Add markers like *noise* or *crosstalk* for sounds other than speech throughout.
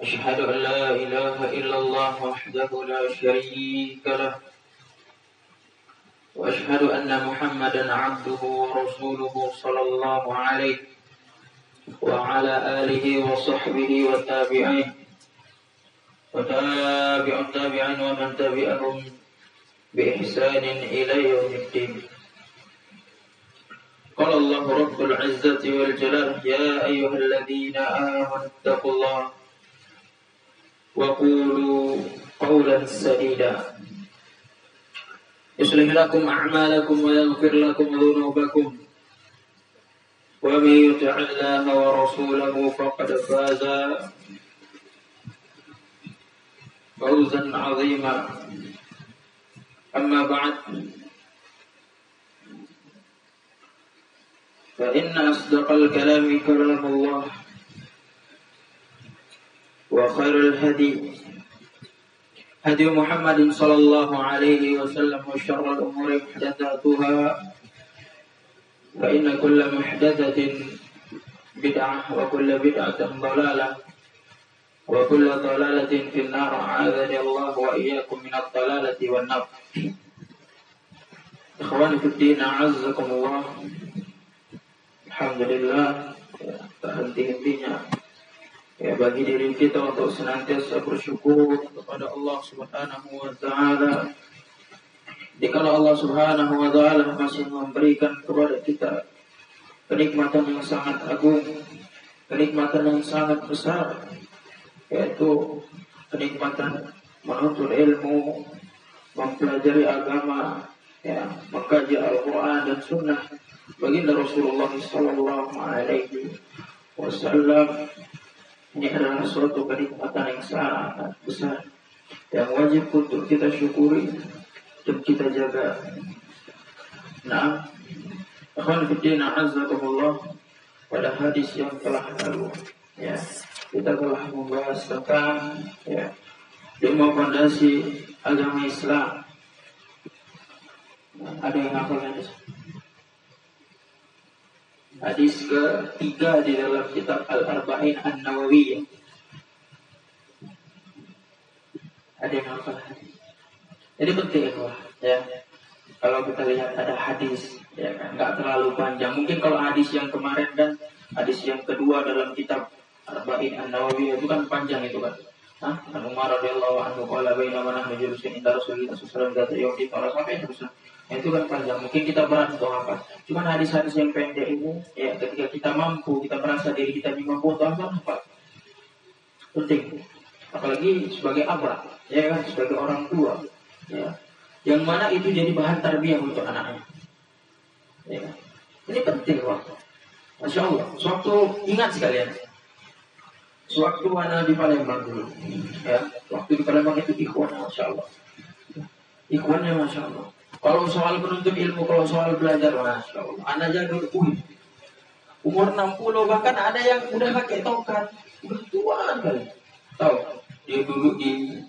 أشهد أن لا إله إلا الله وحده لا شريك له وأشهد أن محمدا عبده ورسوله صلى الله عليه وعلى آله وصحبه والتابعين وتابع التابعين ومن تبعهم بإحسان إلى يوم الدين. قال الله رب العزة والجلال يا أيها الذين آمنوا اتقوا الله وقولوا قولا سديدا. يصلح لكم أعمالكم ويغفر لكم ذنوبكم. ومن يطع الله ورسوله فقد فاز فوزا عظيما. أما بعد فإن أصدق الكلام كلام الله. وخير الهدي هدي محمد صلى الله عليه وسلم وشر الأمور محدثاتها فإن كل محدثة بدعة وكل بدعة ضلالة وكل ضلالة في النار. أعاذني الله وإياكم من الضلالة والنار. إخواني في الدين أعزكم الله. Alhamdulillah ya, terhenti-hentinya ya bagi diri kita untuk senantiasa bersyukur kepada Allah Subhanahu wa taala. Dikala Allah Subhanahu wa taala masih memberikan kepada kita kenikmatan yang sangat agung, kenikmatan yang sangat besar yaitu kenikmatan menuntut ilmu, mempelajari agama, ya, mengkaji Al-Qur'an dan sunnah baginda Rasulullah Sallallahu Alaihi Wasallam ini adalah suatu kenikmatan yang sangat besar yang wajib untuk kita syukuri dan kita jaga. Nah, akan fiddin azakumullah pada hadis yang telah lalu ya kita telah membahas tentang ya lima fondasi agama Islam. Nah, ada yang hafal hadis? Hadis ketiga di dalam kitab Al-Arba'in An-Nawawiyah. Ada yang hadis. Jadi penting ya. Kalau kita lihat ada hadis, ya kan, nggak terlalu panjang. Mungkin kalau hadis yang kemarin dan hadis yang kedua dalam kitab Arba'in An-Nawawiyah itu kan panjang itu kan. Hah? Umar radhiyallahu anhu qala bainama nahnu julusin inda Rasulillah sallallahu alaihi wasallam sampai terus. Nah, itu kan panjang. Mungkin kita berat untuk apa? Cuman hadis-hadis yang pendek ini, ya ketika kita mampu, kita merasa diri kita mampu untuk apa? Penting. Apalagi sebagai abah, ya kan, sebagai orang tua, ya. Yang mana itu jadi bahan tarbiyah untuk anaknya. Ya. Ini penting waktu. Masya Allah. Suatu ingat sekalian. Sewaktu mana di Palembang dulu, ya, waktu di Palembang itu ikhwan, masya Allah, ikhwannya masya Allah. Kalau soal penuntut ilmu, kalau soal belajar, masya Allah, anak jaga uh, umur 60 bahkan ada yang udah pakai tongkat, udah tua kali. Tahu? Dia dulu di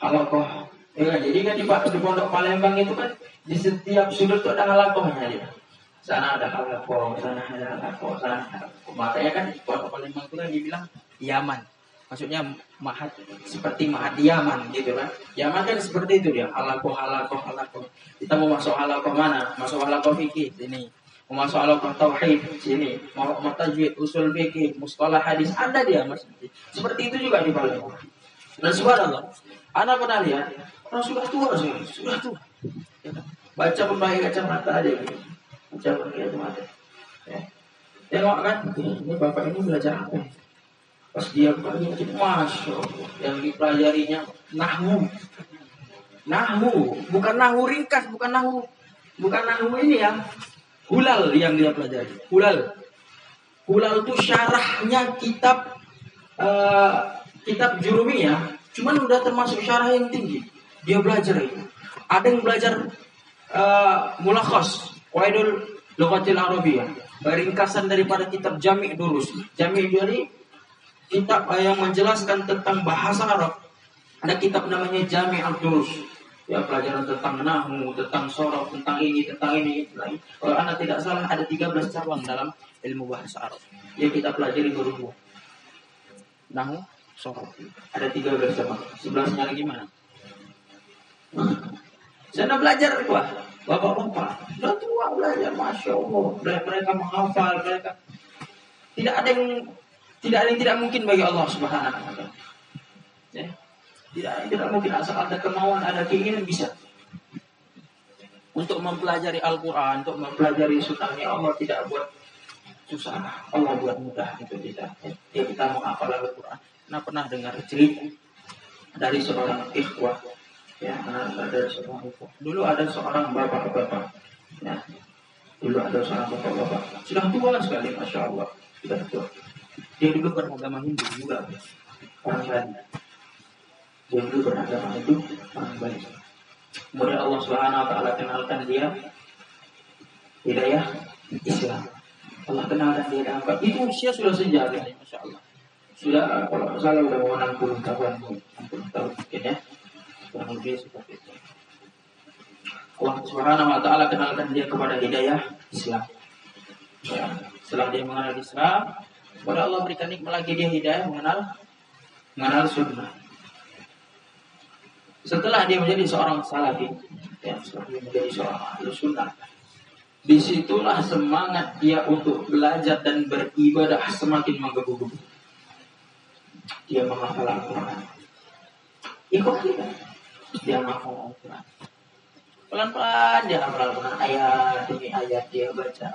halakoh, ya, jadi kan di, di pondok Palembang itu kan di setiap sudut itu ada halakohnya dia. Sana ada halakoh, sana ada halakoh, sana ada halakoh. Makanya kan di pondok Palembang itu kan dibilang Yaman. Maksudnya mahat seperti mahat Yaman gitu kan. Yaman kan seperti itu dia. Halakoh, halakoh, halakoh. Kita mau masuk halakoh mana? Masuk halakoh fikih sini. Mau masuk halakoh tauhid sini. Mau tajwid, usul fikih, mustalah hadis ada dia mas. Seperti itu juga di Palembang. Dan subhanallah, anak pernah lihat orang sudah tua sih, sudah tua. Ya kan? Baca pakai kacamata aja gitu. Baca pakai kacamata. Ya. Tengok kan, ini bapak ini belajar apa? Pas dia pagi masya Allah, yang dipelajarinya nahwu, nahwu, bukan nahwu ringkas, bukan nahwu, bukan nahwu ini ya, hulal yang dia pelajari, hulal, hulal itu syarahnya kitab uh, kitab jurumiyah, cuman udah termasuk syarah yang tinggi. Dia belajar itu. Ada yang belajar uh, mulakhas, Waidul Lughatil Arabiyah, ringkasan daripada kitab Jami' Durus. Jami' dari kitab yang menjelaskan tentang bahasa Arab. Ada kitab namanya Jami' Al-Durus. Ya pelajaran tentang nahu, tentang sorok, tentang ini, tentang ini. Kalau anda tidak salah ada 13 cabang dalam ilmu bahasa Arab. Ya kita pelajari berhubung. Nahu, sorok. Ada 13 cabang. Sebelasnya lagi mana? Saya belajar wah, bapak-bapak, sudah tua belajar, masya Allah. Mereka menghafal, mereka tidak ada yang tidak ada yang tidak mungkin bagi Allah Subhanahu wa taala. Ya. Tidak, tidak mungkin asal ada kemauan, ada keinginan bisa. Untuk mempelajari Al-Quran, untuk mempelajari sunnahnya Allah tidak buat susah. Allah buat mudah itu kita. Ya, kita menghafal Al-Quran. Nah pernah dengar cerita dari seorang ikhwah ya ada seorang ikhwah. Dulu ada seorang bapak-bapak ya. Dulu ada seorang bapak-bapak sudah tua sekali, masya Allah, sudah tua. Dia dulu beragama Hindu juga. Orang Belanda. Dia dulu beragama Hindu, orang Belanda. Kemudian Allah Subhanahu wa taala kenalkan dia hidayah Islam. Allah kenalkan dia dapat. Itu usia sudah sejarah, Masya Allah. Sudah kalau salah sudah mau 60 tahun, 60 tahun mungkin ya. Kurang lebih seperti itu. Allah Subhanahu wa taala kenalkan dia kepada hidayah Islam. Ya, setelah dia mengenal Islam, pada Allah berikan nikmat lagi dia hidayah mengenal mengenal sunnah. Setelah dia menjadi seorang salafi, ya, setelah dia menjadi seorang ahli sunnah, di situlah semangat dia untuk belajar dan beribadah semakin menggebu-gebu. Dia menghafal Al-Quran. Ikut kita. Dia menghafal Al-Quran. Pelan-pelan dia hafal Al-Quran ayat demi ayat dia baca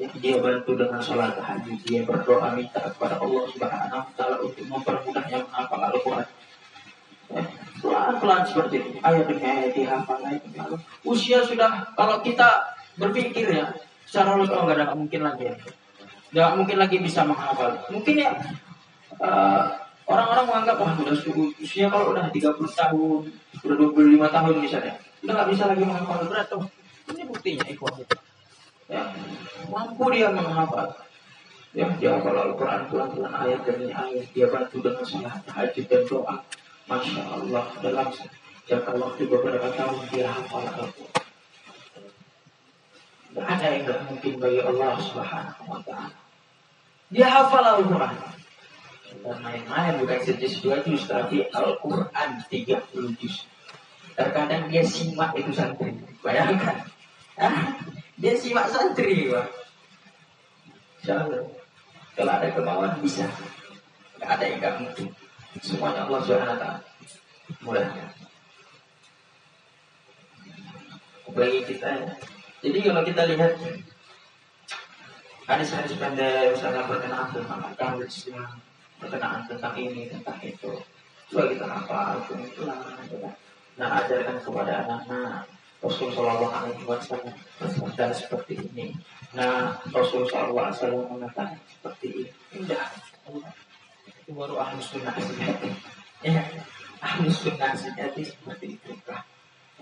dia bantu dengan sholat tahajud dia berdoa minta kepada Allah Subhanahu wa taala untuk mempermudahnya menghafal Al-Qur'an. Pelan-pelan seperti itu ayat demi ayat dihafal ayat usia sudah kalau kita berpikir ya secara logis oh, nggak mungkin lagi ya. Nggak mungkin lagi bisa menghafal. Mungkin ya uh, orang-orang menganggap wah udah usia kalau udah 30 tahun udah 25 tahun misalnya udah nggak bisa lagi menghafal. Berat tuh ini buktinya ikhwan itu ya, mampu dia menghafal ya dia hafal Al-Quran pelan-pelan ayat demi ayat dia bantu dengan salat tahajud dan doa Masya Allah dalam jangka waktu beberapa tahun dia hafal Al-Quran Tidak ada yang tidak mungkin bagi Allah Subhanahu wa Ta'ala. Dia hafal Al-Quran. Dan main-main bukan sejus dua juz, tapi Al-Quran 30 juz. Terkadang dia simak itu santri. Bayangkan. Dia simak santri, Pak. Insyaallah. Kalau ada kemauan bisa. Tidak ada yang gak mungkin. Semuanya Allah wa Mulanya. Bagi kita ya. Jadi kalau kita lihat hadis-hadis pendek misalnya perkenaan tentang agama Islam, perkenaan tentang ini, tentang itu. Coba kita hafal, itu namanya. Nah, ajarkan kepada anak-anak Rasul Shallallahu Alaihi Wasallam bersabda seperti ini. Nah, Rasul Shallallahu Alaihi Wasallam mengatakan seperti ini. Indah. Itu baru ahli sunnah sejati. Ya, ahli sunnah sejati seperti itu. Nah,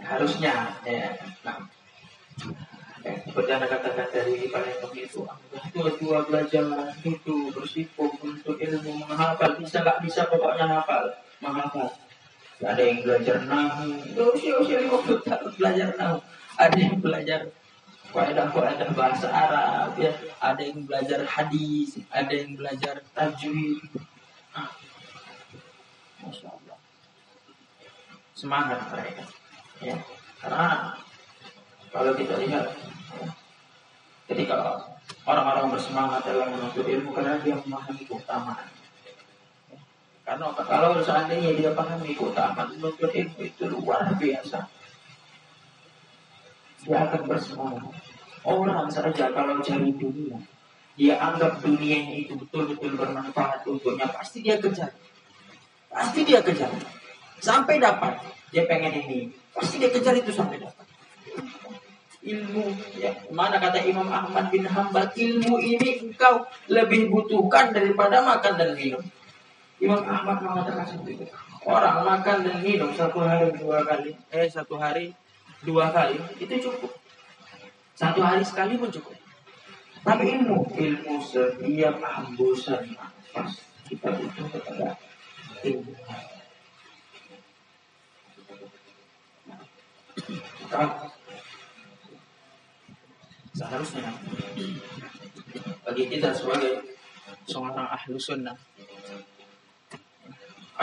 harusnya, ya, nah, ya, seperti katakan dari Palembang itu, itu dua belajar itu bersifat untuk ilmu menghafal bisa nggak bisa pokoknya hafal menghafal ada yang belajar nahu usia usia lima puluh tahun belajar nahu ada yang belajar kaidah kaidah bahasa Arab ya. Ada yang belajar hadis ada yang belajar tajwid. Ah. Masya Allah semangat mereka ya. Karena kalau kita lihat ya, ketika orang-orang bersemangat dalam menuntut ilmu karena dia memahami keutamaan karena kalau seandainya dia pahami keutamaan menuntut ilmu itu luar biasa. Dia akan bersemangat. Orang saja kalau cari dunia, dia anggap dunia itu betul-betul bermanfaat untuknya, pasti dia kejar. Pasti dia kejar. Sampai dapat. Dia pengen ini. Pasti dia kejar itu sampai dapat. Ilmu, ya. Mana kata Imam Ahmad bin Hambal, ilmu ini engkau lebih butuhkan daripada makan dan minum. Imam Ahmad mengatakan seperti itu. Orang makan dan minum satu hari dua kali, eh satu hari dua kali itu cukup. Satu hari sekali pun cukup. Tapi ilmu, ilmu setiap hembusan nafas kita butuh kepada ilmu. seharusnya bagi kita sebagai seorang ahlu sunnah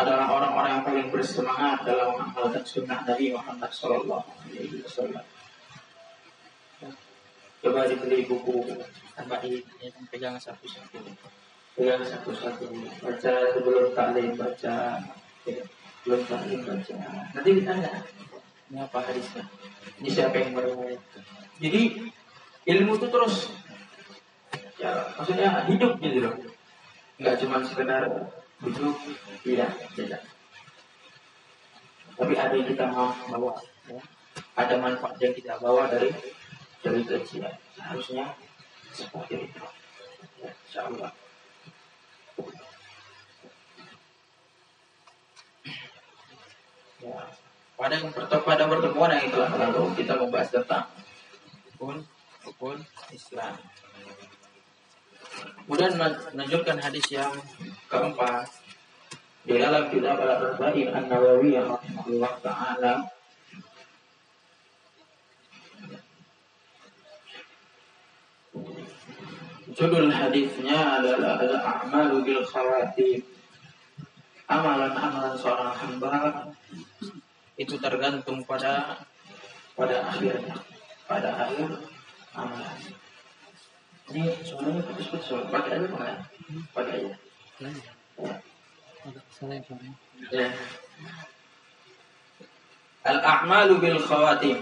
adalah orang-orang yang paling bersemangat dalam mengamalkan sunnah Nabi Muhammad Sallallahu Alaihi Wasallam. Coba dibeli buku tambah ini, ya, pegang satu-satu, pegang satu-satu, baca sebelum taklim baca, ya, belum taklim baca. Nanti ditanya, ini apa hadisnya? Ini siapa yang meriwayatkan? Jadi ilmu itu terus, ya maksudnya hidup gitu loh, nggak cuma sekedar itu tidak tidak. Tapi ada yang kita mau bawa ya. ada manfaat yang kita bawa dari dari kajian harusnya seperti itu. Ya, insya Allah ya. pada pada pertemuan yang telah lalu kita membahas tentang rukun rukun Islam Kemudian menunjukkan hadis yang keempat di dalam kitab Al-Arba'in An-Nawawi rahimahullah taala Judul hadisnya adalah al-a'malu bil khawatim. Amalan-amalan seorang hamba itu tergantung pada pada akhirnya, pada akhir amalan. Ini suaranya putus-putus. Pakai aja enggak? Pakai aja. Salah Ya. Al-a'malu bil khawatim.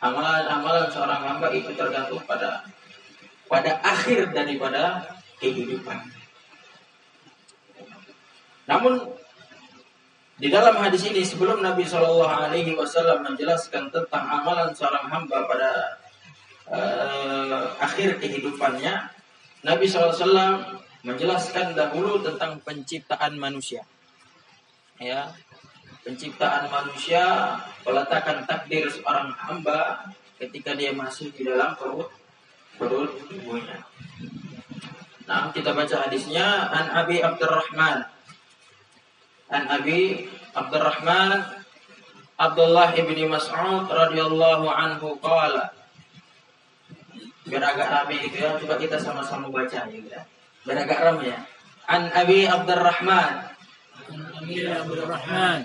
Amalan-amalan seorang hamba itu tergantung pada pada akhir daripada kehidupan. Namun di dalam hadis ini sebelum Nabi Shallallahu Alaihi Wasallam menjelaskan tentang amalan seorang hamba pada uh, akhir kehidupannya, Nabi SAW menjelaskan dahulu tentang penciptaan manusia. Ya, penciptaan manusia, peletakan takdir seorang hamba ketika dia masih di dalam perut perut ibunya. Nah, kita baca hadisnya An Abi Abdurrahman. An Abi Abdurrahman Abdullah ibni Mas'ud radhiyallahu anhu qala biar agak rame gitu ya. Coba kita sama-sama baca ya. Gitu. Biar agak rame ya. An Abi Abdurrahman. Abi Abdurrahman.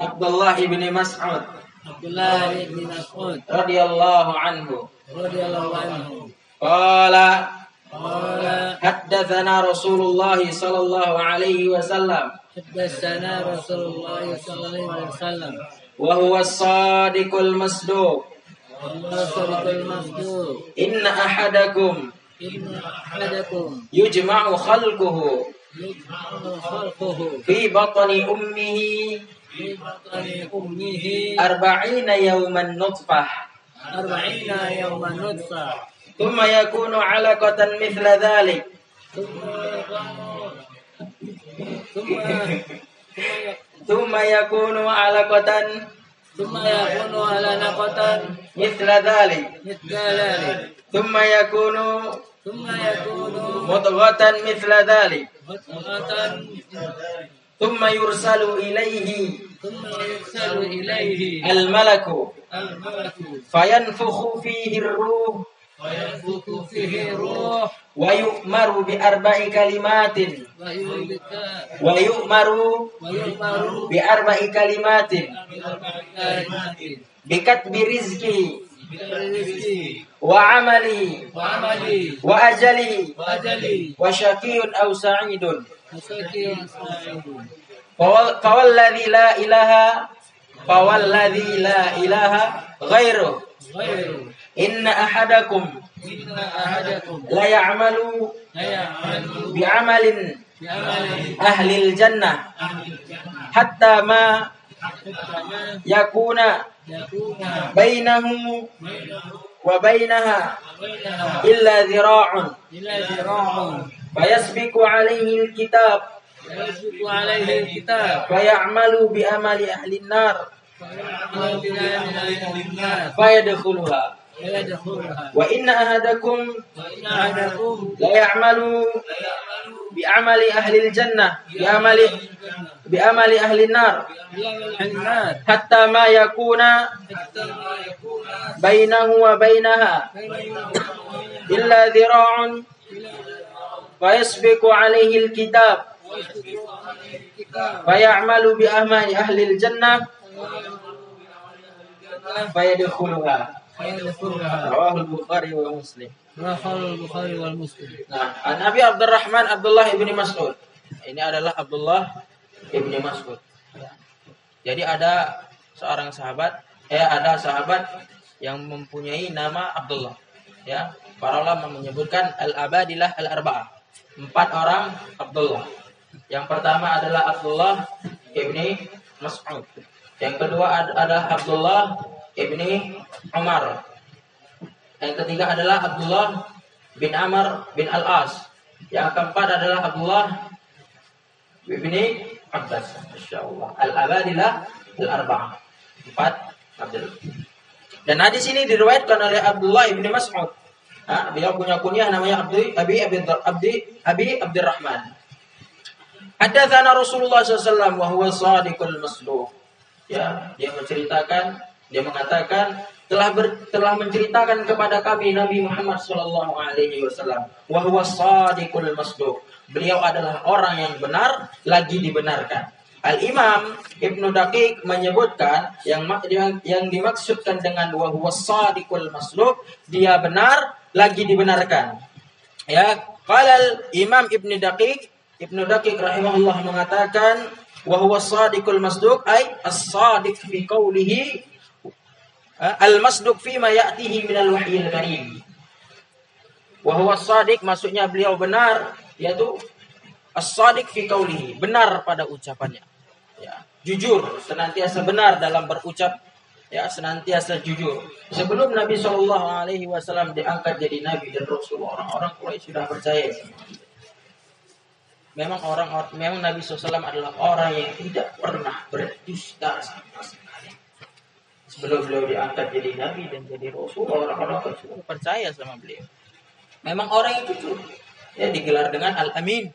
Abdullah ibni Mas'ud. Abdullah ibni Mas'ud. Radhiyallahu anhu. Radhiyallahu anhu. Qala قال حدثنا رسول الله صلى الله عليه وسلم حدثنا رسول الله صلى الله عليه وسلم وهو الصادق المصدوق إن أحدكم يجمع خلقه في بطن أمه أربعين يوما نطفة. أربعين يوما نطفة ثم يكون علقة مثل ذلك. ثم يكون علقة ثم يكون على نقطة مثل ذلك. مثل ذلك. ثم يكون ثم يكون مضغة مثل ذلك. مضغة ثم يرسل إليه ثم يرسل إليه الملك. الملك. فينفخ فيه الروح وينفخ فيه الروح ويؤمر بأربع كلمات ويؤمر بأربع كلمات بكتب رزقه وعملي وأجلي وشقي أو سعيد فوالذي لا إله فوالذي لا إله غيره Inna ahadakum Inna ahadakum la ya'malu ahli al jannah hatta ma yakuna bainahu wa bainaha illa dhira'un fayasbiqu alaihi al kitab, alaihi alkitab. Fayamalu bi amali ahli an-nar. Fayadkhuluha. وإن أحدكم وإن أحدكم ليعمل بعمل أهل الجنة بعمل بعمل أهل النار بأهل النار حتى ما يكون حتى ما يكون بينه وبينها إلا ذراع فيسبق عليه الكتاب فيعمل بأعمال أهل الجنة فيدخلها فيدخلها رواه البخاري ومسلم رواه البخاري والمسلم Nah, an Nabi Abdurrahman Abdullah ibni Mas'ud. Ini adalah Abdullah ibni Mas'ud. Ya. Jadi ada seorang sahabat, eh ada sahabat yang mempunyai nama Abdullah. Ya, para ulama menyebutkan al-abadilah al-arba'ah. Empat orang Abdullah. Yang pertama adalah Abdullah ibni Mas'ud. Yang kedua ad- adalah Abdullah ibni Umar. Yang ketiga adalah Abdullah bin Amr bin Al-As. Yang keempat adalah Abdullah bin Abbas. Masya Allah. Al-Abadilah Al-Arba'ah. Empat Abdullah. Dan hadis ini diriwayatkan oleh Abdullah bin Mas'ud. Ha, beliau punya kunyah namanya Abdi Abi Abi Abdi Abi Abdurrahman. Hadatsana Rasulullah SAW wa huwa sadiqul masduq. Ya, dia menceritakan, dia mengatakan telah ber, telah menceritakan kepada kami Nabi Muhammad sallallahu alaihi wasallam wa huwa sadiqul masduq. Beliau adalah orang yang benar lagi dibenarkan. Al Imam Ibnu Daqiq menyebutkan yang yang, yang dimaksudkan dengan wa huwa sadiqul masduq, dia benar lagi dibenarkan. Ya, qala al Imam Ibnu Daqiq Ibnu Daqiq rahimahullah mengatakan wa huwa sadiqul masduq ay as-sadiq fi qawlihi al-masduq fi ma ya'tihi min al-wahyil karim. Wa huwa as-sadiq maksudnya beliau benar yaitu as-sadiq fi qawlihi, benar pada ucapannya. Ya, jujur, senantiasa benar dalam berucap ya senantiasa jujur. Sebelum Nabi Shallallahu alaihi wasallam diangkat jadi nabi dan rasul, orang-orang Quraisy sudah percaya. Memang orang memang Nabi SAW adalah orang yang tidak pernah berdusta. Sebelum beliau diangkat jadi nabi dan jadi rasul, orang-orang sudah percaya sama beliau. Memang orang itu tuh ya digelar dengan al-amin.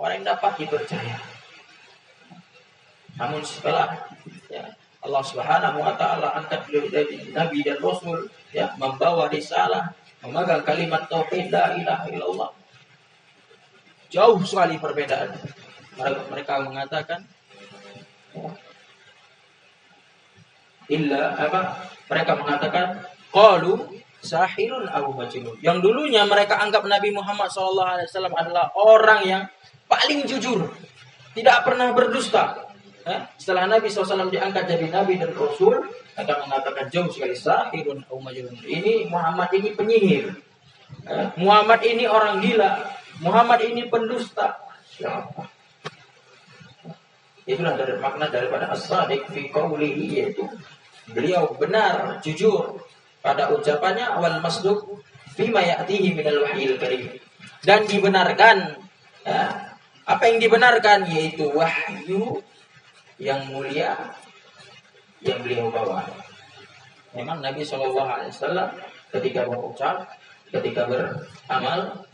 Orang yang dapat dipercaya. Namun setelah ya, Allah Subhanahu wa taala angkat beliau jadi nabi dan rasul ya membawa risalah, memegang kalimat tauhid la ilaha illallah. Jauh sekali perbedaan. Mereka, mereka mengatakan ya, illa apa? Mereka mengatakan qalu sahirun aw majnun. Yang dulunya mereka anggap Nabi Muhammad SAW adalah orang yang paling jujur, tidak pernah berdusta. Setelah Nabi SAW diangkat jadi Nabi dan Rasul, mereka mengatakan jauh sekali sahirun aw majnun. Ini Muhammad ini penyihir. Muhammad ini orang gila. Muhammad ini pendusta. Siapa? Itulah dari makna daripada as-sadiq fi qawlihi yaitu beliau benar, jujur pada ucapannya awal masduq fima ya'tihi minal wahyil karim. Dan dibenarkan ya, apa yang dibenarkan yaitu wahyu yang mulia yang beliau bawa. Memang Nabi Shallallahu Alaihi Wasallam ketika berucap, ketika beramal,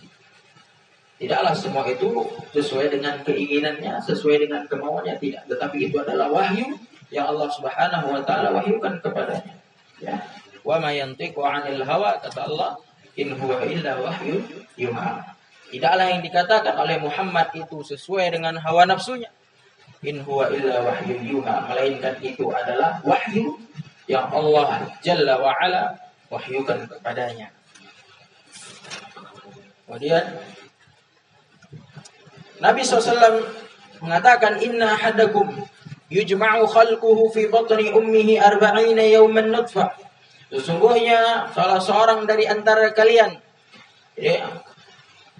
tidaklah semua itu sesuai dengan keinginannya, sesuai dengan kemauannya tidak. Tetapi itu adalah wahyu yang Allah Subhanahu Wa Taala wahyukan kepadanya. Ya. Wa ma yantiqu 'anil hawa kata Allah, in huwa illa wahyu yuha. Tidaklah yang dikatakan oleh Muhammad itu sesuai dengan hawa nafsunya. In huwa illa wahyu yuha, melainkan itu adalah wahyu yang Allah Jalla wa ala wahyukan kepadanya. Kemudian Nabi SAW mengatakan inna hadakum yujma'u khalquhu fi batni ummihi arba'ina yawman nutfah. Sesungguhnya salah seorang dari antara kalian ya,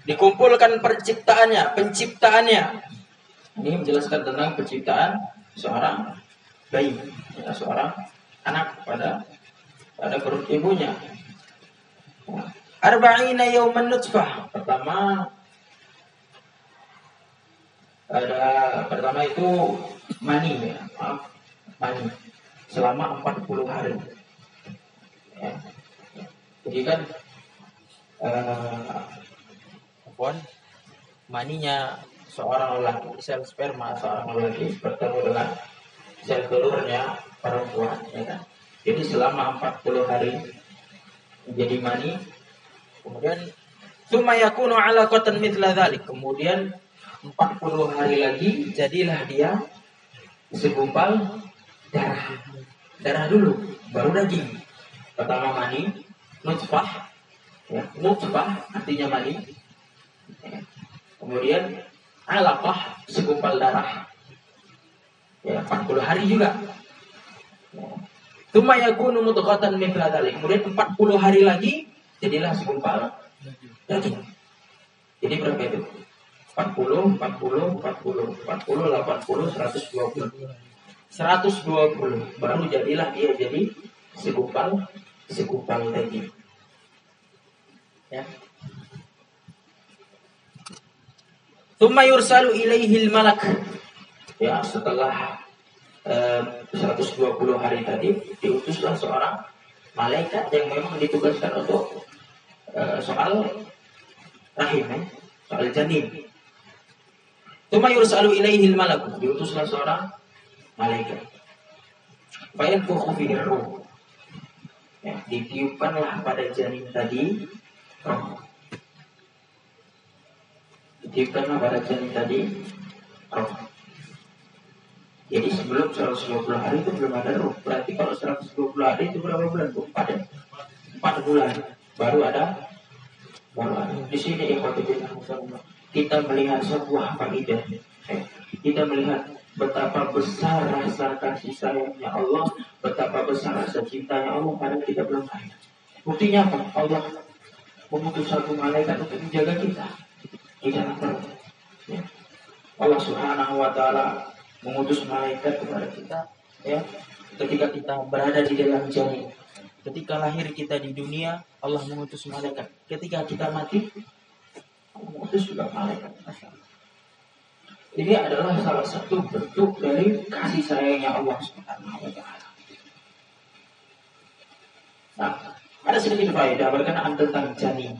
dikumpulkan penciptaannya, penciptaannya. Ini menjelaskan tentang penciptaan seorang bayi, ya, seorang anak pada pada perut ibunya. Arba'ina yawman nutfah. Pertama ada pertama itu mani ya, maaf, mani selama 40 hari. Ya. Jadi kan eh, apaan? maninya seorang lelaki, sel sperma seorang lelaki bertemu dengan sel telurnya perempuan, ya kan? Jadi selama 40 hari menjadi mani, kemudian Suma yakunu alaqatan mithla dhalik. Kemudian 40 hari lagi jadilah dia segumpal darah. Darah dulu, baru daging. Pertama mani, nutfah. Ya, nutfah artinya mani. Ya. Kemudian alaqah segumpal darah. Ya, 40 hari juga. Ya. Suma yakunu mudghatan mithla dhalik. Kemudian 40 hari lagi jadilah segumpal daging. Jadi berapa itu? 40, 40, 40, 40, 80, 120. 120 baru jadilah dia jadi segumpal segumpal daging. Ya. Thumma yursalu ilaihil malak. Ya, setelah eh, 120 hari tadi diutuslah seorang malaikat yang memang ditugaskan untuk eh, soal rahim, ya, soal janin. Tuma yursalu ilaihil malak. Diutuslah seorang malaikat. Fayan fihi ruh. Ya, ditiupkanlah pada janin tadi roh. Ditiupkanlah pada janin tadi roh. Jadi sebelum 120 hari itu belum ada roh. Berarti kalau 120 hari itu berapa bulan? Bu? Empat, ya? Empat bulan. Baru ada baru ada. Di sini kita melihat sebuah faidah. Eh, Kita melihat betapa besar rasa kasih sayangnya Allah, betapa besar rasa cintanya Allah pada kita belum kaya. Buktinya apa? Allah memutus satu malaikat untuk menjaga kita di. Ya. Allah Subhanahu wa taala mengutus malaikat kepada kita ya ketika kita berada di dalam janin. Ketika lahir kita di dunia, Allah mengutus malaikat. Ketika kita mati, Mengutus juga malaikat. Ini adalah salah satu bentuk dari kasih sayangnya Allah Subhanahu wa taala. Nah, ada sedikit faedah berkenaan tentang janin.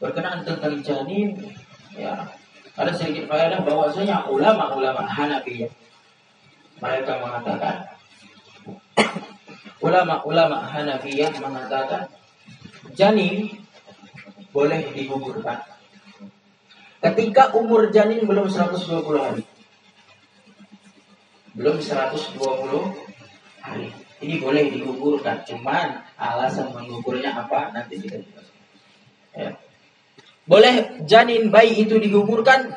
Berkenaan tentang janin, ya ada sedikit faedah bahwasanya ulama-ulama Hanafiyah mereka mengatakan *coughs* ulama-ulama Hanafiyah mengatakan janin boleh digugurkan ketika umur janin belum 120 hari. Belum 120 hari. Ini boleh digugurkan, cuman alasan menggugurnya apa nanti kita jelaskan. Ya. Boleh janin bayi itu digugurkan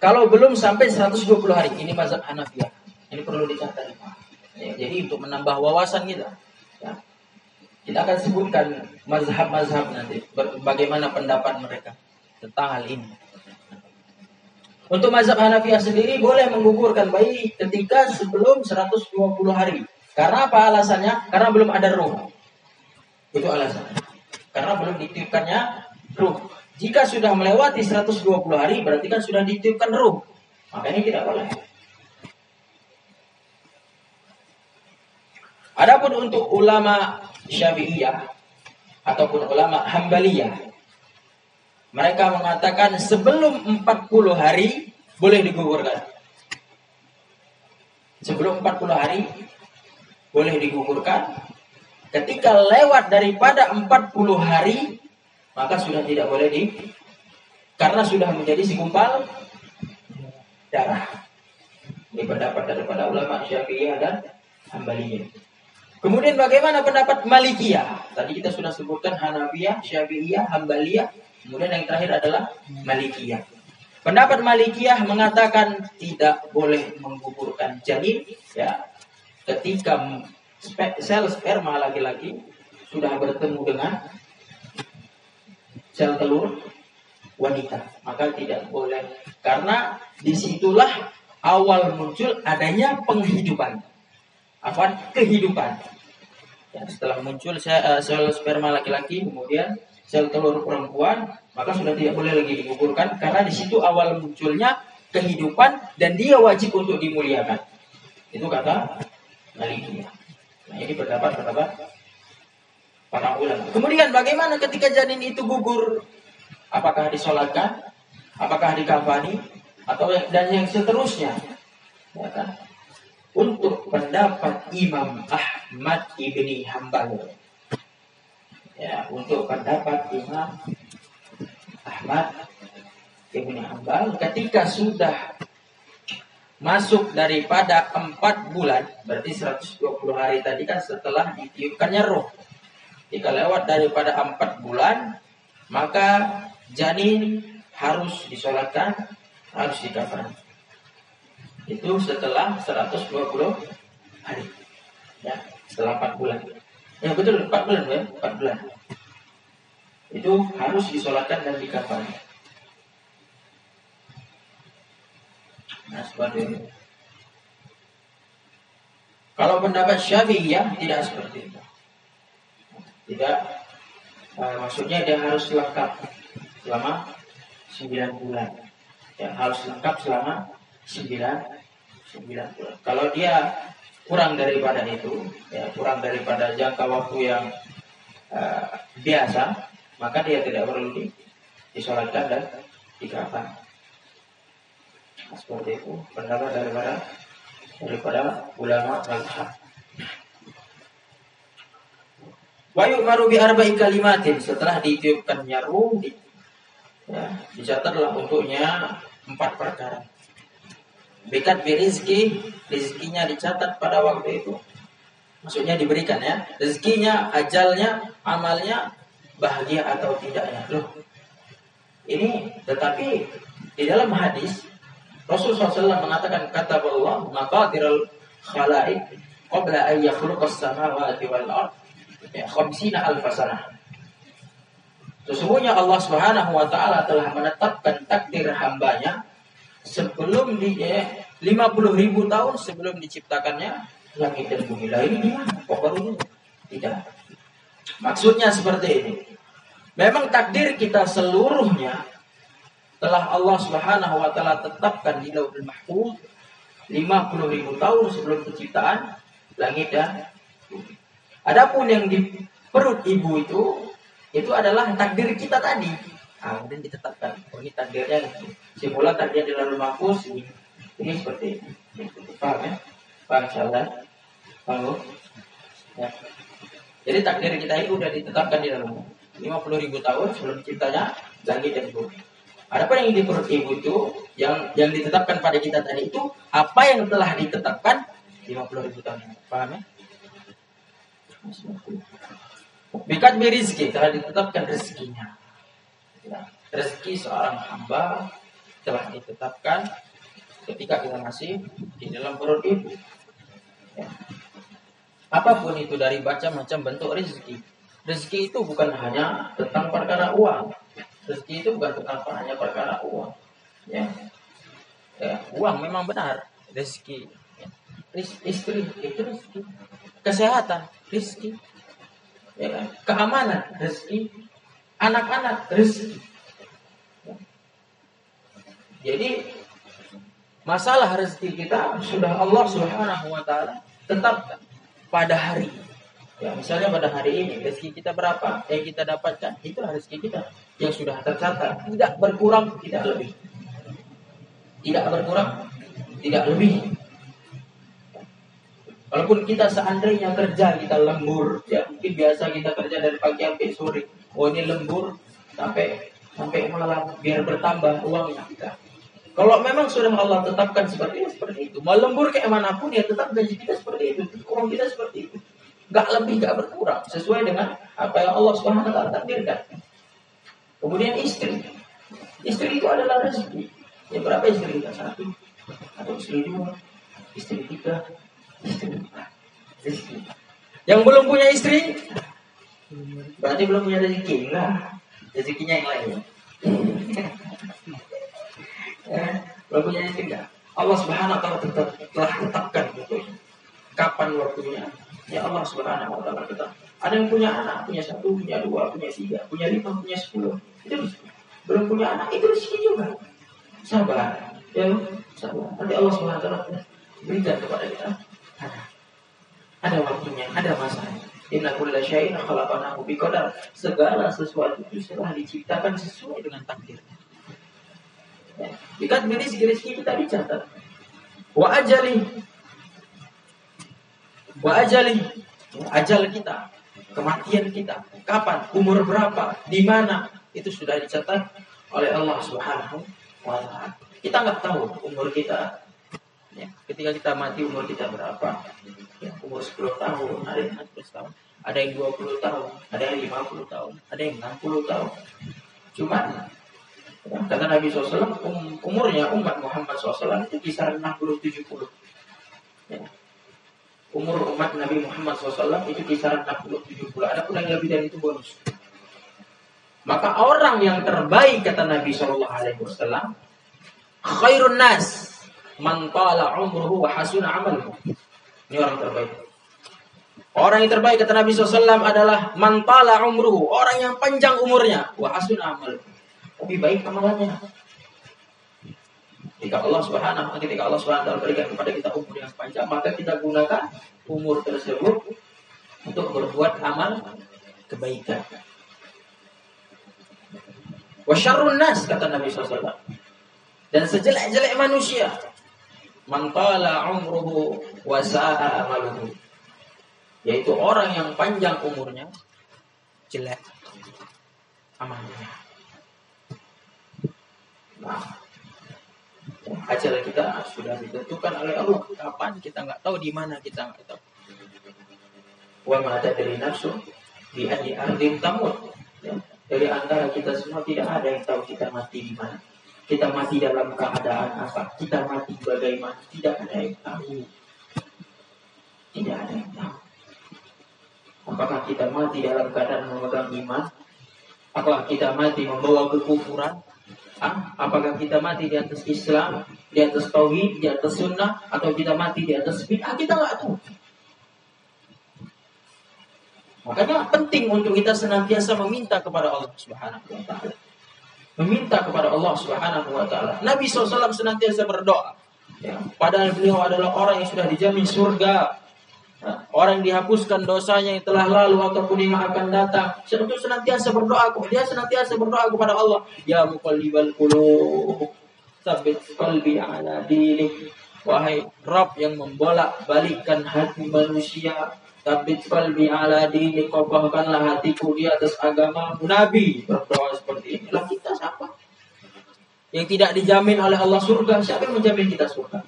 kalau belum sampai 120 hari. Ini mazhab Hanafiyah. Ini perlu dicatat. Ya, jadi untuk menambah wawasan kita. Kita akan sebutkan mazhab-mazhab nanti. Bagaimana pendapat mereka tentang hal ini. Untuk mazhab Hanafiyah sendiri boleh menggugurkan bayi ketika sebelum 120 hari. Karena apa alasannya? Karena belum ada roh. Itu alasannya. Karena belum ditiupkannya roh. Jika sudah melewati 120 hari berarti kan sudah ditiupkan roh. Makanya tidak boleh. Adapun untuk ulama Syafi'iyah ataupun ulama Hambaliyah mereka mengatakan sebelum 40 hari boleh digugurkan. Sebelum 40 hari boleh digugurkan. Ketika lewat daripada 40 hari maka sudah tidak boleh di karena sudah menjadi segumpal darah. Ini pendapat daripada ulama Syafi'iyah dan Hambaliyah. Kemudian bagaimana pendapat Malikiyah? Tadi kita sudah sebutkan Hanafiyah, Syafi'iyah, Hambaliyah. Kemudian yang terakhir adalah Malikiyah. Pendapat Malikiyah mengatakan tidak boleh menggugurkan janin ya ketika sel sperma laki-laki sudah bertemu dengan sel telur wanita maka tidak boleh karena di situlah awal muncul adanya penghidupan apa kehidupan ya, setelah muncul sel, uh, sel sperma laki-laki kemudian sel telur perempuan maka sudah tidak boleh lagi digugurkan karena di situ awal munculnya kehidupan dan dia wajib untuk dimuliakan. Itu kata Malikiyah. Nah, ini pendapat pendapat para ulama. Kemudian bagaimana ketika janin itu gugur? Apakah disolatkan? Apakah dikafani? Atau dan yang seterusnya? Untuk pendapat Imam Ahmad ibni Hambal. Ya, untuk pendapat Imam Ahmad ibni Hambal, ketika sudah masuk daripada empat bulan, berarti 120 hari tadi kan setelah ditiupkannya roh. Jika lewat daripada empat bulan, maka janin harus disolatkan, harus dikafan. Itu setelah 120 hari. Ya, setelah 4 bulan. Ya betul, 4 bulan ya, 4 bulan. Itu harus disolatkan dan dikafan. Nah, seperti. Kalau pendapat Syafi'iyah tidak seperti itu. Tidak eh, maksudnya dia harus lengkap selama 9 bulan. Ya, harus lengkap selama 9 9 bulan. Kalau dia kurang daripada itu, ya, kurang daripada jangka waktu yang eh, biasa, maka dia tidak perlu di, disolatkan dan dikafan. Nah, seperti itu pendapat daripada daripada ulama mazhab. Wa yu'maru bi arba'i kalimatin setelah ditiupkannya ruh ya, dicatatlah untuknya empat perkara. Bikat birizki, rizkinya dicatat pada waktu itu. Maksudnya diberikan ya. Rezekinya, ajalnya, amalnya, bahagia atau tidaknya. Loh, ini tetapi di dalam hadis Rasulullah SAW mengatakan kata Allah maqadirul khalaik qabla an yakhluqas samawati wal ard ya khamsina alfasana. Sesungguhnya Allah Subhanahu wa taala telah menetapkan takdir hambanya sebelum di ya, 50 ribu tahun sebelum diciptakannya langit dan bumi. Lah ini? Kok ini? Tidak. Maksudnya seperti ini. Memang takdir kita seluruhnya telah Allah Subhanahu wa taala tetapkan di Lauhul Mahfuz 50 ribu tahun sebelum penciptaan langit dan bumi. Adapun yang di perut ibu itu itu adalah takdir kita tadi. Ah, kemudian ditetapkan. Oh, ini takdirnya ini. Semula takdir di Lauhul Mahfuz ini. Ini seperti ini. Paham ya? Paham insyaallah? Paham? Ya. Jadi takdir kita itu sudah ditetapkan di dalam 50 ribu tahun sebelum ciptanya langit dan bumi. Adapun yang di perut ibu itu yang yang ditetapkan pada kita tadi itu apa yang telah ditetapkan 50 ribu tahun. Paham ya? Bikat birizki telah ditetapkan rezekinya. Ya, rezeki seorang hamba telah ditetapkan ketika kita masih di dalam perut ibu. Ya. Apa pun itu dari macam-macam bentuk rezeki. Rezeki itu bukan hanya tentang perkara uang. Rezeki itu bukan tentang hanya perkara uang. Ya. ya uang memang benar rezeki. Ya. Istri itu rezeki. Kesehatan rezeki. Ya kan? Keamanan rezeki. Anak-anak rezeki. Jadi masalah rezeki kita sudah Allah Subhanahu wa taala tetapkan pada hari. Ya, misalnya pada hari ini rezeki kita berapa yang kita dapatkan, itulah rezeki kita yang sudah tercatat, tidak berkurang, tidak lebih. Tidak berkurang, tidak lebih. Walaupun kita seandainya kerja kita lembur, ya mungkin biasa kita kerja dari pagi sampai sore. Oh ini lembur sampai sampai malam biar bertambah uangnya kita. Kalau memang sudah Allah tetapkan seperti itu, seperti itu. Mau lembur kayak mana pun ya tetap gaji kita seperti itu, uang kita seperti itu. Gak lebih, gak berkurang. Sesuai dengan apa yang Allah Taala takdirkan. Kemudian istri, istri itu adalah rezeki. Ya berapa istri kita satu, atau istri dua, istri tiga, istri empat, rezeki. Yang belum punya istri, berarti belum punya rezeki. Enggak, rezekinya yang lain. ya, belum punya istri enggak. Allah Subhanahu Wa Taala tetap telah tetapkan. Kapan waktunya? Ya Allah Subhanahu Wa Taala tetap. Ada yang punya anak, punya satu, punya dua, punya tiga, punya lima, punya sepuluh. Itu belum punya anak itu rezeki juga. Sabar, ya sabar. Nanti Allah swt berikan kepada kita anak. Ada waktunya, ada masanya. Inna kulla syai'in khalaqnahu biqadar. Segala sesuatu itu telah diciptakan sesuai dengan takdirnya. Ya. Jika rezeki kita dicatat. Wa ajali. Wa ajali. Ajal kita. Kematian kita. Kapan? Umur berapa? Di mana? Itu sudah dicatat oleh Allah Subhanahu wa taala. Kita nggak tahu umur kita ya, ketika kita mati umur kita berapa ya, umur 10 tahun ada yang 15 tahun ada yang 20 tahun ada yang 50 tahun ada yang 60 tahun cuman Kata Nabi SAW, um, umurnya umat Muhammad SAW itu kisaran 60-70. Ya. Umur umat Nabi Muhammad SAW itu kisaran 60-70. Ada pun yang lebih dari itu bonus. Maka orang yang terbaik kata Nabi SAW, khairun nas man tala umruhu wa hasuna amaluhu. Ini orang terbaik. Orang yang terbaik kata Nabi SAW adalah man tala umruhu, orang yang panjang umurnya, wa hasuna amaluhu lebih baik amalannya. Jika Allah Subhanahu ketika Allah Subhanahu berikan kepada kita umur yang panjang, maka kita gunakan umur tersebut untuk berbuat amal kebaikan. Wasyarrun nas kata Nabi SAW. Dan sejelek-jelek manusia mantala umruhu wasa'a amaluhu yaitu orang yang panjang umurnya jelek amalnya. Nah, ajal kita sudah ditentukan oleh Allah. Kapan kita nggak tahu, di mana kita nggak tahu. Wa ada dari nafsu di adi ardim tamut. Ya. Dari antara kita semua tidak ada yang tahu kita mati di mana. Kita mati dalam keadaan apa? Kita mati bagaimana? Tidak ada yang tahu. Tidak ada yang tahu. Apakah kita mati dalam keadaan memegang iman? Apakah kita mati membawa kekufuran? Ah, apakah kita mati di atas Islam, di atas tauhid, di atas sunnah, atau kita mati di atas bid'ah? Kita nggak tahu. Makanya penting untuk kita senantiasa meminta kepada Allah Subhanahu wa taala. Meminta kepada Allah Subhanahu wa taala. Nabi SAW senantiasa berdoa. Ya, padahal beliau adalah orang yang sudah dijamin surga. Orang yang dihapuskan dosanya yang telah lalu ataupun yang akan datang. Itu senantiasa berdoa. Dia senantiasa berdoa kepada Allah. Ya muqallibal qulub. Sabit qalbi ala dinik. Wahai Rabb yang membolak balikkan hati manusia. Sabit qalbi ala dinik. Kokohkanlah hatiku di atas agama Nabi berdoa seperti ini. Lah kita siapa? Yang tidak dijamin oleh Allah surga. Siapa yang menjamin kita surga?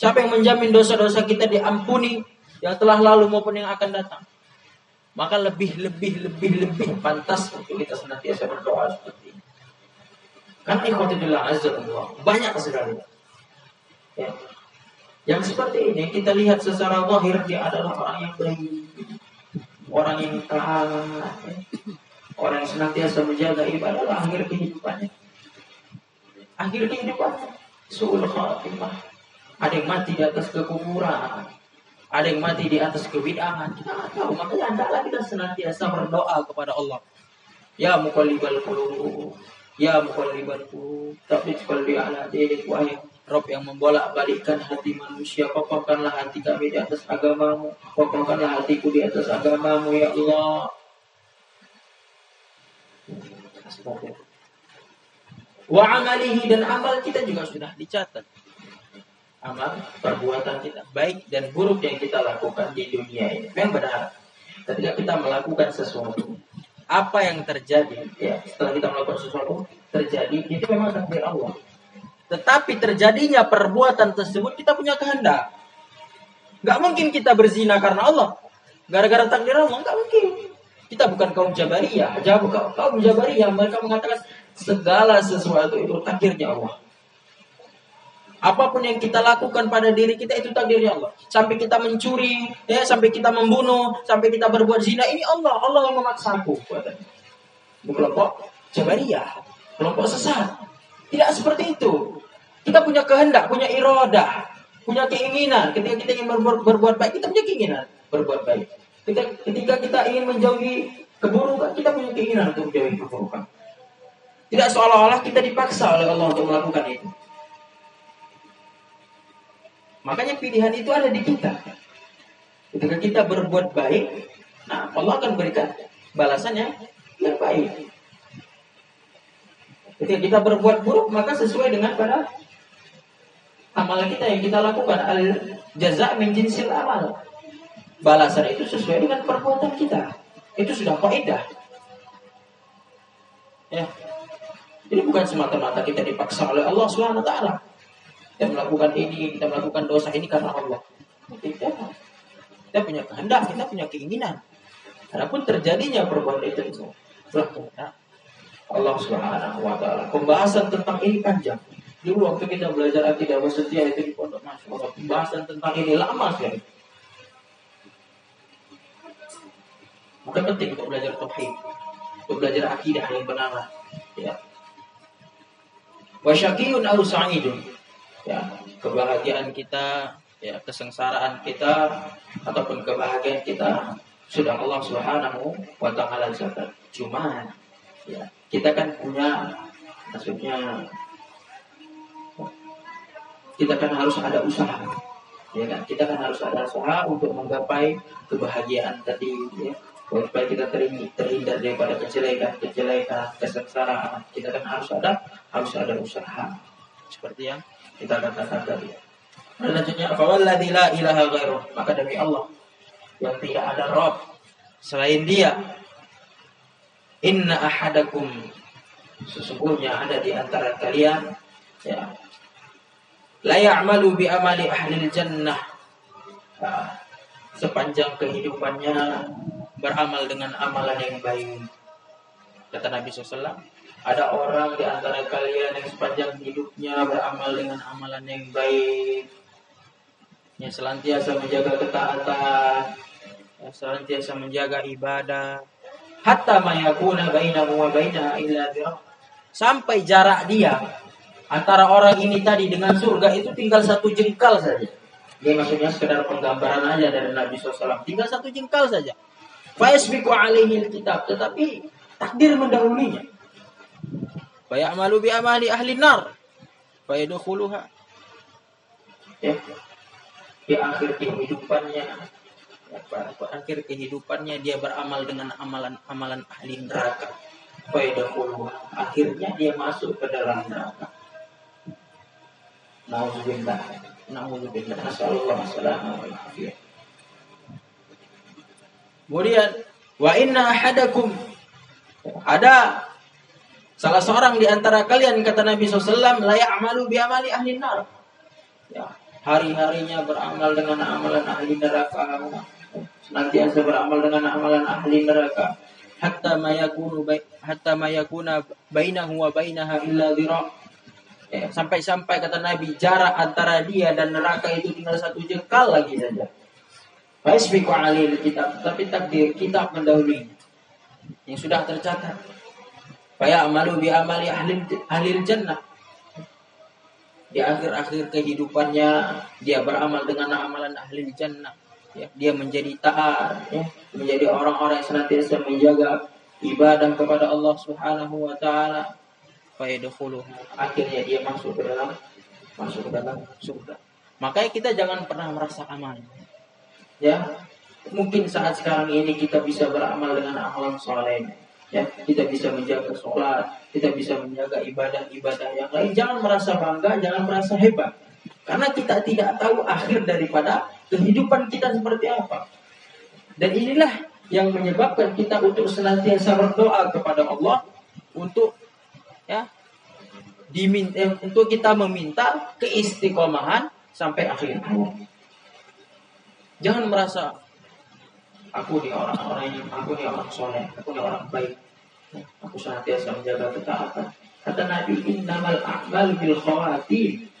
Siapa yang menjamin dosa-dosa kita diampuni yang telah lalu maupun yang akan datang? Maka lebih, lebih, lebih, lebih pantas untuk kita senantiasa berdoa seperti ini. Karena ikhwatillah azza Allah banyak sekali. Ya. Yang seperti ini kita lihat secara zahir dia adalah orang yang baik, orang yang taat, ya. orang yang senantiasa menjaga ibadah akhir kehidupannya. Akhir kehidupannya suul khatimah ada yang mati di atas kekufuran. Ada yang mati di atas kebid'ahan. Kita nggak tahu. Makanya hendaklah kita senantiasa berdoa kepada Allah. Ya muqallibal qulub. Ya muqallibal qulub. Tapi qalbi ala dinik wahai Rob yang membolak balikkan hati manusia. Kokohkanlah hati kami di atas agamamu. Kokohkanlah hatiku di atas agamamu Ya Allah. Wa amalihi dan amal kita juga sudah dicatat. Amal perbuatan kita baik dan buruk yang kita lakukan di dunia ini. Yang benar ketika kita melakukan sesuatu apa yang terjadi ya setelah kita melakukan sesuatu terjadi itu memang takdir Allah tetapi terjadinya perbuatan tersebut kita punya kehendak nggak mungkin kita berzina karena Allah gara-gara takdir Allah nggak mungkin kita bukan kaum jabariyah jauh kaum jabariyah mereka mengatakan segala sesuatu itu takdirnya Allah Apa pun yang kita lakukan pada diri kita itu takdirnya Allah. Sampai kita mencuri, ya, sampai kita membunuh, sampai kita berbuat zina, ini Allah, Allah yang memaksa aku. Kelompok Jabariyah, kelompok sesat. Tidak seperti itu. Kita punya kehendak, punya irodah, punya keinginan. Ketika kita ingin berbuat, berbuat baik, kita punya keinginan berbuat baik. Ketika, ketika kita ingin menjauhi keburukan, kita punya keinginan untuk menjauhi keburukan. Tidak seolah-olah kita dipaksa oleh Allah untuk melakukan itu. Makanya pilihan itu ada di kita. Ketika kita berbuat baik, nah Allah akan berikan balasannya yang baik. Ketika kita berbuat buruk, maka sesuai dengan pada amalan kita yang kita lakukan. Al jaza min jinsil amal. Balasan itu sesuai dengan perbuatan kita. Itu sudah kaidah. Ya. Ini bukan semata-mata kita dipaksa oleh Allah Subhanahu wa taala. Kita melakukan ini, kita melakukan dosa ini karena Allah. Tidak. Kita punya kehendak, kita punya keinginan. Adapun terjadinya perbuatan itu itu Allah Subhanahu wa taala. Pembahasan tentang ini panjang. Dulu waktu kita belajar akidah wasatiyah itu di pondok Allah, pembahasan tentang ini lama sekali. Maka penting untuk belajar tauhid, untuk belajar akidah yang benar. Ya. Wasyakiyun au sa'idun. Ya, kebahagiaan kita, ya, kesengsaraan kita ataupun kebahagiaan kita sudah Allah Subhanahu wa taala. Cuma ya, kita kan punya maksudnya kita kan harus ada usaha ya kan kita kan harus ada usaha untuk menggapai kebahagiaan tadi ya supaya kita terhindar daripada kejelekan, kejelekan, kesengsaraan. Kita kan harus ada harus ada usaha. Seperti yang kita katakan tadi. Selanjutnya, "Fawalladzi la ilaha ghairuh." Maka demi Allah yang tidak ada rob selain Dia. Inna ahadakum sesungguhnya ada di antara kalian ya la ya'malu bi amali ahli jannah nah, sepanjang kehidupannya beramal dengan amalan yang baik. Kata Nabi SAW, ada orang di antara kalian yang sepanjang hidupnya beramal dengan amalan yang baik. Yang selantiasa menjaga ketaatan, yang selantiasa menjaga ibadah. Hatta mayakuna bainahu wa bainaha illa Sampai jarak dia antara orang ini tadi dengan surga itu tinggal satu jengkal saja. Ini maksudnya sekedar penggambaran aja dari Nabi SAW. Tinggal satu jengkal saja. Fayasbiku alaihi kitab. Tetapi takdir mendahulunya. Fayamalu bi amali ahli nar. Fayadkhuluha. Ya. Di akhir kehidupannya pada akhir kehidupannya dia beramal dengan amalan-amalan ahli neraka. Fayadkhuluha. Akhirnya dia masuk ke dalam neraka. Nauzubillah. Nauzubillah. Nasallallahu alaihi Kemudian wa inna ahadakum ada salah seorang di antara kalian kata Nabi SAW la ya'malu bi amali ahli nar. Ya, hari-harinya beramal dengan amalan ahli neraka. Senantiasa beramal dengan amalan ahli neraka. Hatta mayakunu hatta mayakuna bainahu wa bainaha illa dhira' Ya, sampai-sampai kata Nabi jarak antara dia dan neraka itu tinggal satu jengkal lagi saja. Faisbiku alil kitab, tapi takdir kitab mendahului yang sudah tercatat. Faya amalu bi amali ahli ahli jannah. Di akhir-akhir kehidupannya dia beramal dengan amalan ahli jannah. Ya, dia menjadi taat, ya, menjadi orang-orang yang senantiasa menjaga ibadah kepada Allah Subhanahu wa taala. Akhirnya dia masuk ke dalam masuk ke dalam surga. Makanya kita jangan pernah merasa aman. Ya, mungkin saat sekarang ini kita bisa beramal dengan amalan soleh. Ya, kita bisa menjaga sholat, kita bisa menjaga ibadah-ibadah yang lain. Jangan merasa bangga, jangan merasa hebat. Karena kita tidak tahu akhir daripada kehidupan kita seperti apa. Dan inilah yang menyebabkan kita untuk senantiasa berdoa kepada Allah untuk ya diminta eh, untuk kita meminta keistiqomahan sampai akhir Jangan merasa aku nih orang-orang yang aku nih orang soleh, aku nih orang baik. Aku senantiasa menjaga ketaatan. Kata Nabi, innamal a'mal bil khawatir.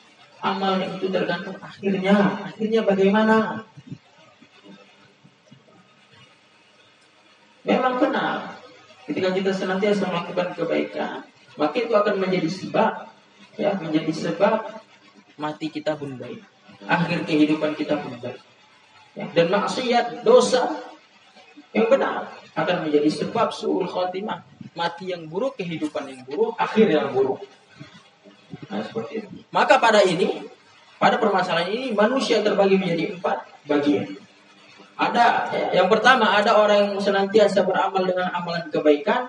Amal itu tergantung akhirnya. Akhirnya bagaimana? Memang benar. Ketika kita senantiasa melakukan kebaikan, maka itu akan menjadi sebab ya menjadi sebab mati kita pun baik akhir kehidupan kita pun baik ya, dan maksiat dosa yang benar akan menjadi sebab suul khotimah mati yang buruk, kehidupan yang buruk, akhir yang buruk. Nah, seperti itu. Maka pada ini, pada permasalahan ini manusia terbagi menjadi empat bagian. Ada yang pertama ada orang yang senantiasa beramal dengan amalan kebaikan,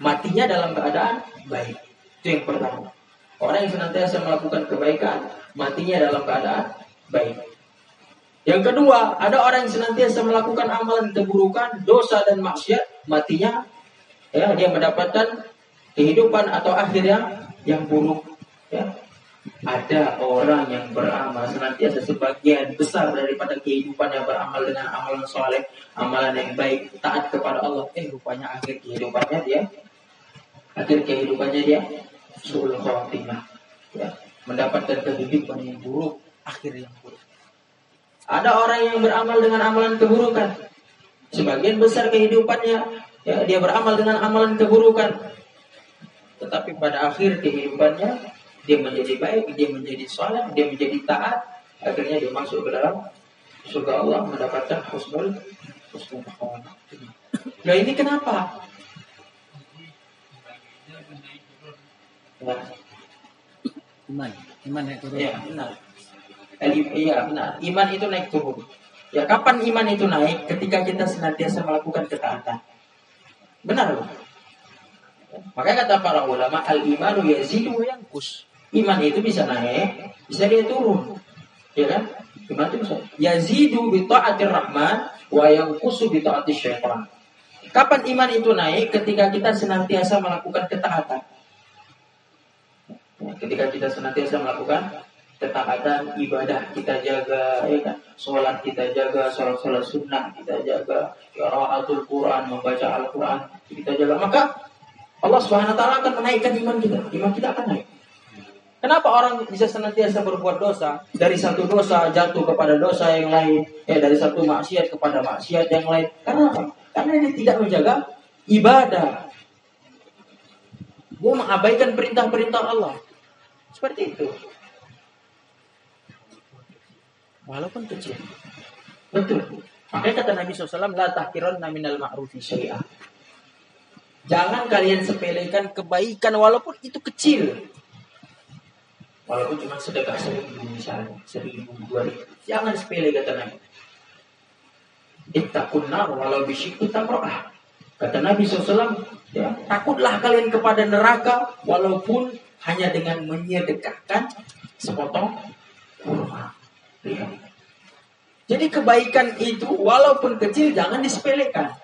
matinya dalam keadaan baik. Itu yang pertama. Orang yang senantiasa melakukan kebaikan, matinya dalam keadaan baik. Yang kedua, ada orang yang senantiasa melakukan amalan keburukan, dosa dan maksiat, matinya ya dia mendapatkan kehidupan atau akhir yang yang buruk. Ya. Ada orang yang beramal senantiasa sebagian besar daripada kehidupan yang beramal dengan amalan soleh, amalan yang baik, taat kepada Allah. Eh, rupanya akhir kehidupannya dia, akhir kehidupannya dia khotimah. Ya, mendapatkan kehidupan yang buruk, akhir yang buruk. Ada orang yang beramal dengan amalan keburukan. Sebagian besar kehidupannya ya, dia beramal dengan amalan keburukan. Tetapi pada akhir kehidupannya dia menjadi baik, dia menjadi soleh, dia menjadi taat, akhirnya dia masuk ke dalam surga Allah mendapatkan husnul husnul khotimah. Nah ini kenapa? Ya, Iman. Iman naik turun. ya benar. Iya benar. Iman itu naik turun. Ya kapan iman itu naik? Ketika kita senantiasa melakukan ketaatan. Benar loh. Makanya kata para ulama al imanu yazidu wa yanqus. Iman itu bisa naik, bisa dia turun. Ya kan? Iman itu bisa. Yazidu bi taatir rahman wa yanqusu bi taatis syaitan. Kapan iman itu naik? Ketika kita senantiasa melakukan ketaatan. Ketika kita senantiasa melakukan ketaatan ibadah kita jaga ya kan sholat kita jaga sholat sholat sunnah kita jaga qiraatul Quran membaca Al Quran kita jaga maka Allah Subhanahu Wa Taala akan menaikkan iman kita iman kita akan naik Kenapa orang bisa senantiasa berbuat dosa dari satu dosa jatuh kepada dosa yang lain, ya dari satu maksiat kepada maksiat yang lain? Karena apa? Karena dia tidak menjaga ibadah. Dia mengabaikan perintah-perintah Allah. Seperti itu. Walaupun kecil. Betul. Makanya kata Nabi SAW, La tahkiran minal ma'rufi syai'ah. Jangan kalian sepelekan kebaikan walaupun itu kecil. Walaupun cuma sedekah seribu misalnya, seribu, dua ribu. Jangan sepele kata Nabi. Ittaqun nar walau bisyikku tamro'ah. Kata Nabi SAW, ya, takutlah kalian kepada neraka walaupun hanya dengan menyedekahkan sepotong kurma. Lihat. Jadi kebaikan itu walaupun kecil jangan disepelekan.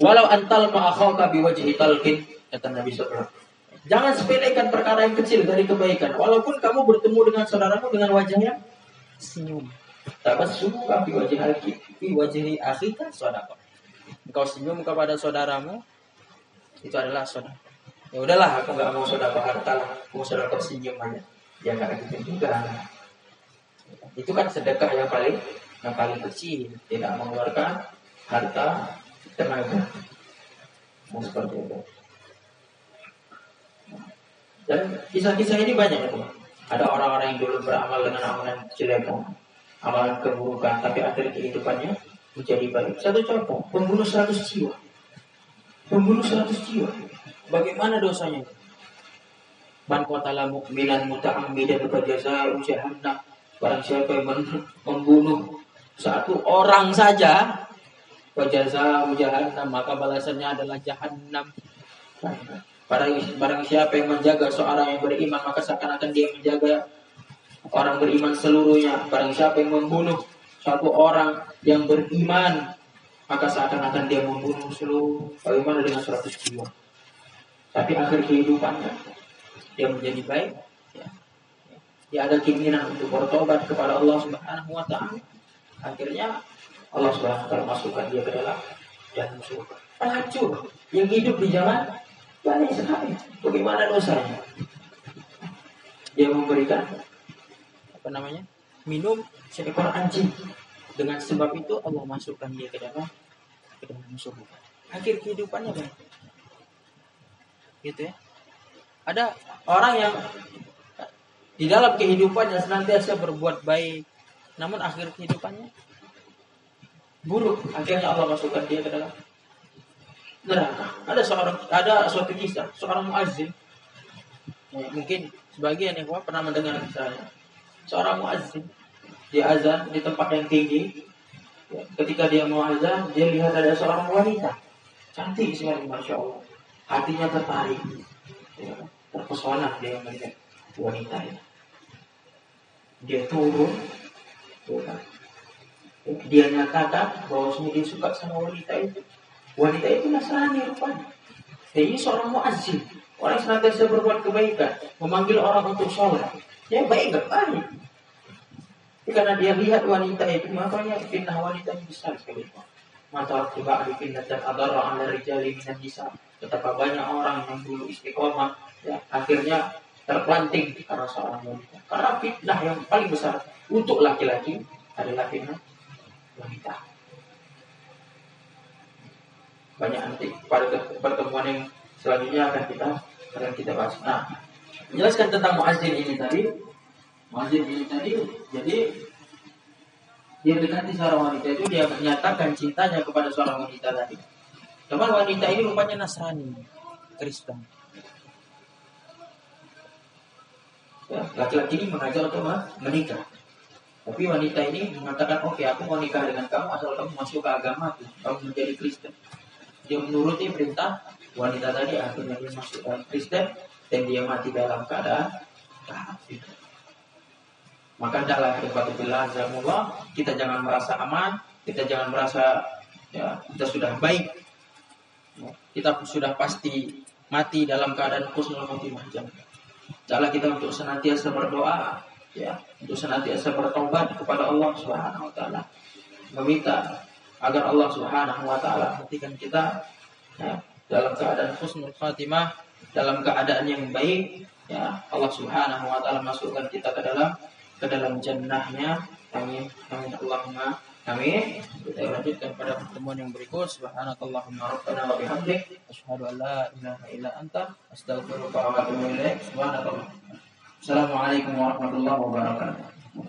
Walau antal ma'akhaka biwajhi talqin kata Nabi SAW. Jangan sepelekan perkara yang kecil dari kebaikan. Walaupun kamu bertemu dengan saudaramu dengan wajah yang senyum. Tabassum fi wajhi akhi fi wajhi akhika sadaqah. Engkau senyum kepada saudaramu itu adalah saudara. Ya udahlah, aku nggak mau saudara harta lah, mau saudara senyum aja. Ya nggak gitu juga. Itu kan sedekah yang paling yang paling kecil, tidak mengeluarkan harta tenaga. Nah, seperti itu. Dan kisah-kisah ini banyak ya teman. Ada orang-orang yang dulu beramal dengan amalan kejelekan, amalan keburukan, tapi akhir kehidupannya menjadi baik. Satu contoh, pembunuh 100 jiwa. Pembunuh 100 jiwa. Bagaimana dosanya? Man qatala mu'minan muta'ammidan fajaza'u jahannam. Barang siapa yang membunuh satu orang saja, fajaza'u jahannam, maka balasannya adalah jahannam. Barang, barang siapa yang menjaga seorang yang beriman, maka seakan-akan dia menjaga orang beriman seluruhnya. Barang siapa yang membunuh satu orang yang beriman, maka seakan-akan dia membunuh seluruh. Bagaimana dengan 100 jiwa? Tapi akhir kehidupannya, dia menjadi baik. Ya. Dia ada keinginan untuk bertobat kepada Allah Subhanahu Wa Taala. Akhirnya Allah Subhanahu Wa Taala masukkan dia ke dalam dan surga. Pelacur yang hidup di zaman banyak sekali. Bagaimana dosanya? Dia memberikan apa namanya? Minum seekor anjing. Dengan sebab itu Allah masukkan dia ke dalam ke dalam surga. Akhir kehidupannya baik. Gitu ya. Ada orang yang di dalam kehidupannya senantiasa berbuat baik, namun akhir kehidupannya buruk. Akhirnya Allah masukkan dia ke dalam neraka. Ada seorang ada suatu kisah seorang muazzin. Ya, mungkin sebagian yang pernah mendengar kisahnya. Seorang muazzin dia azan di tempat yang tinggi. Ya, ketika dia mau azan, dia lihat ada seorang wanita cantik sekali, masya Allah. Hatinya tertarik, ya, terpesona dia melihat wanita ini. Dia turun, ya, dia nyatakan bahwa dia suka sama wanita itu. Wanita itu Nasrani rupanya. Dan ini seorang muazzin. Orang yang senantiasa berbuat kebaikan. Memanggil orang untuk sholat. Ya baik gak baik. Karena dia lihat wanita itu, makanya fitnah wanita ini besar sekali. Mata di fitnah dan adara ala rijali minan nisa. Betapa banyak orang yang dulu istiqomah, ya, akhirnya terplanting karena seorang wanita. Karena fitnah yang paling besar untuk laki-laki adalah fitnah wanita. Banyak nanti pada pertemuan yang selanjutnya akan kita akan kita bahas. Nah, menjelaskan tentang muazzin ini tadi, muazzin ini tadi, jadi dia dekati seorang wanita itu dia menyatakan cintanya kepada seorang wanita tadi. Cuman wanita ini rupanya Nasrani, Kristen. Ya, laki-laki ini mengajak untuk menikah. Tapi wanita ini mengatakan, oke okay, aku mau nikah dengan kamu asal kamu masuk ke agama aku, kamu menjadi Kristen. Dia menuruti perintah wanita tadi akhirnya dia masuk dalam Kristen dan dia mati dalam keadaan kafir. Maka adalah bila zamullah kita jangan merasa aman, kita jangan merasa ya kita sudah baik, kita sudah pasti mati dalam keadaan khusnul khotimah. Jangan kita untuk senantiasa berdoa ya untuk senantiasa bertobat kepada Allah Subhanahu wa taala meminta agar Allah Subhanahu wa taala hentikan kita ya, dalam keadaan husnul khatimah dalam keadaan yang baik ya Allah Subhanahu wa taala masukkan kita ke dalam ke dalam jannahnya. Amin. Amin. Allahumma amin. Kita lanjutkan pada pertemuan yang berikut. Subhanakallahumma rabbana wa bihamdik asyhadu an la ilaha illa anta astaghfiruka wa atubu ilaik. Subhanakallah Assalamualaikum warahmatullahi wabarakatuh.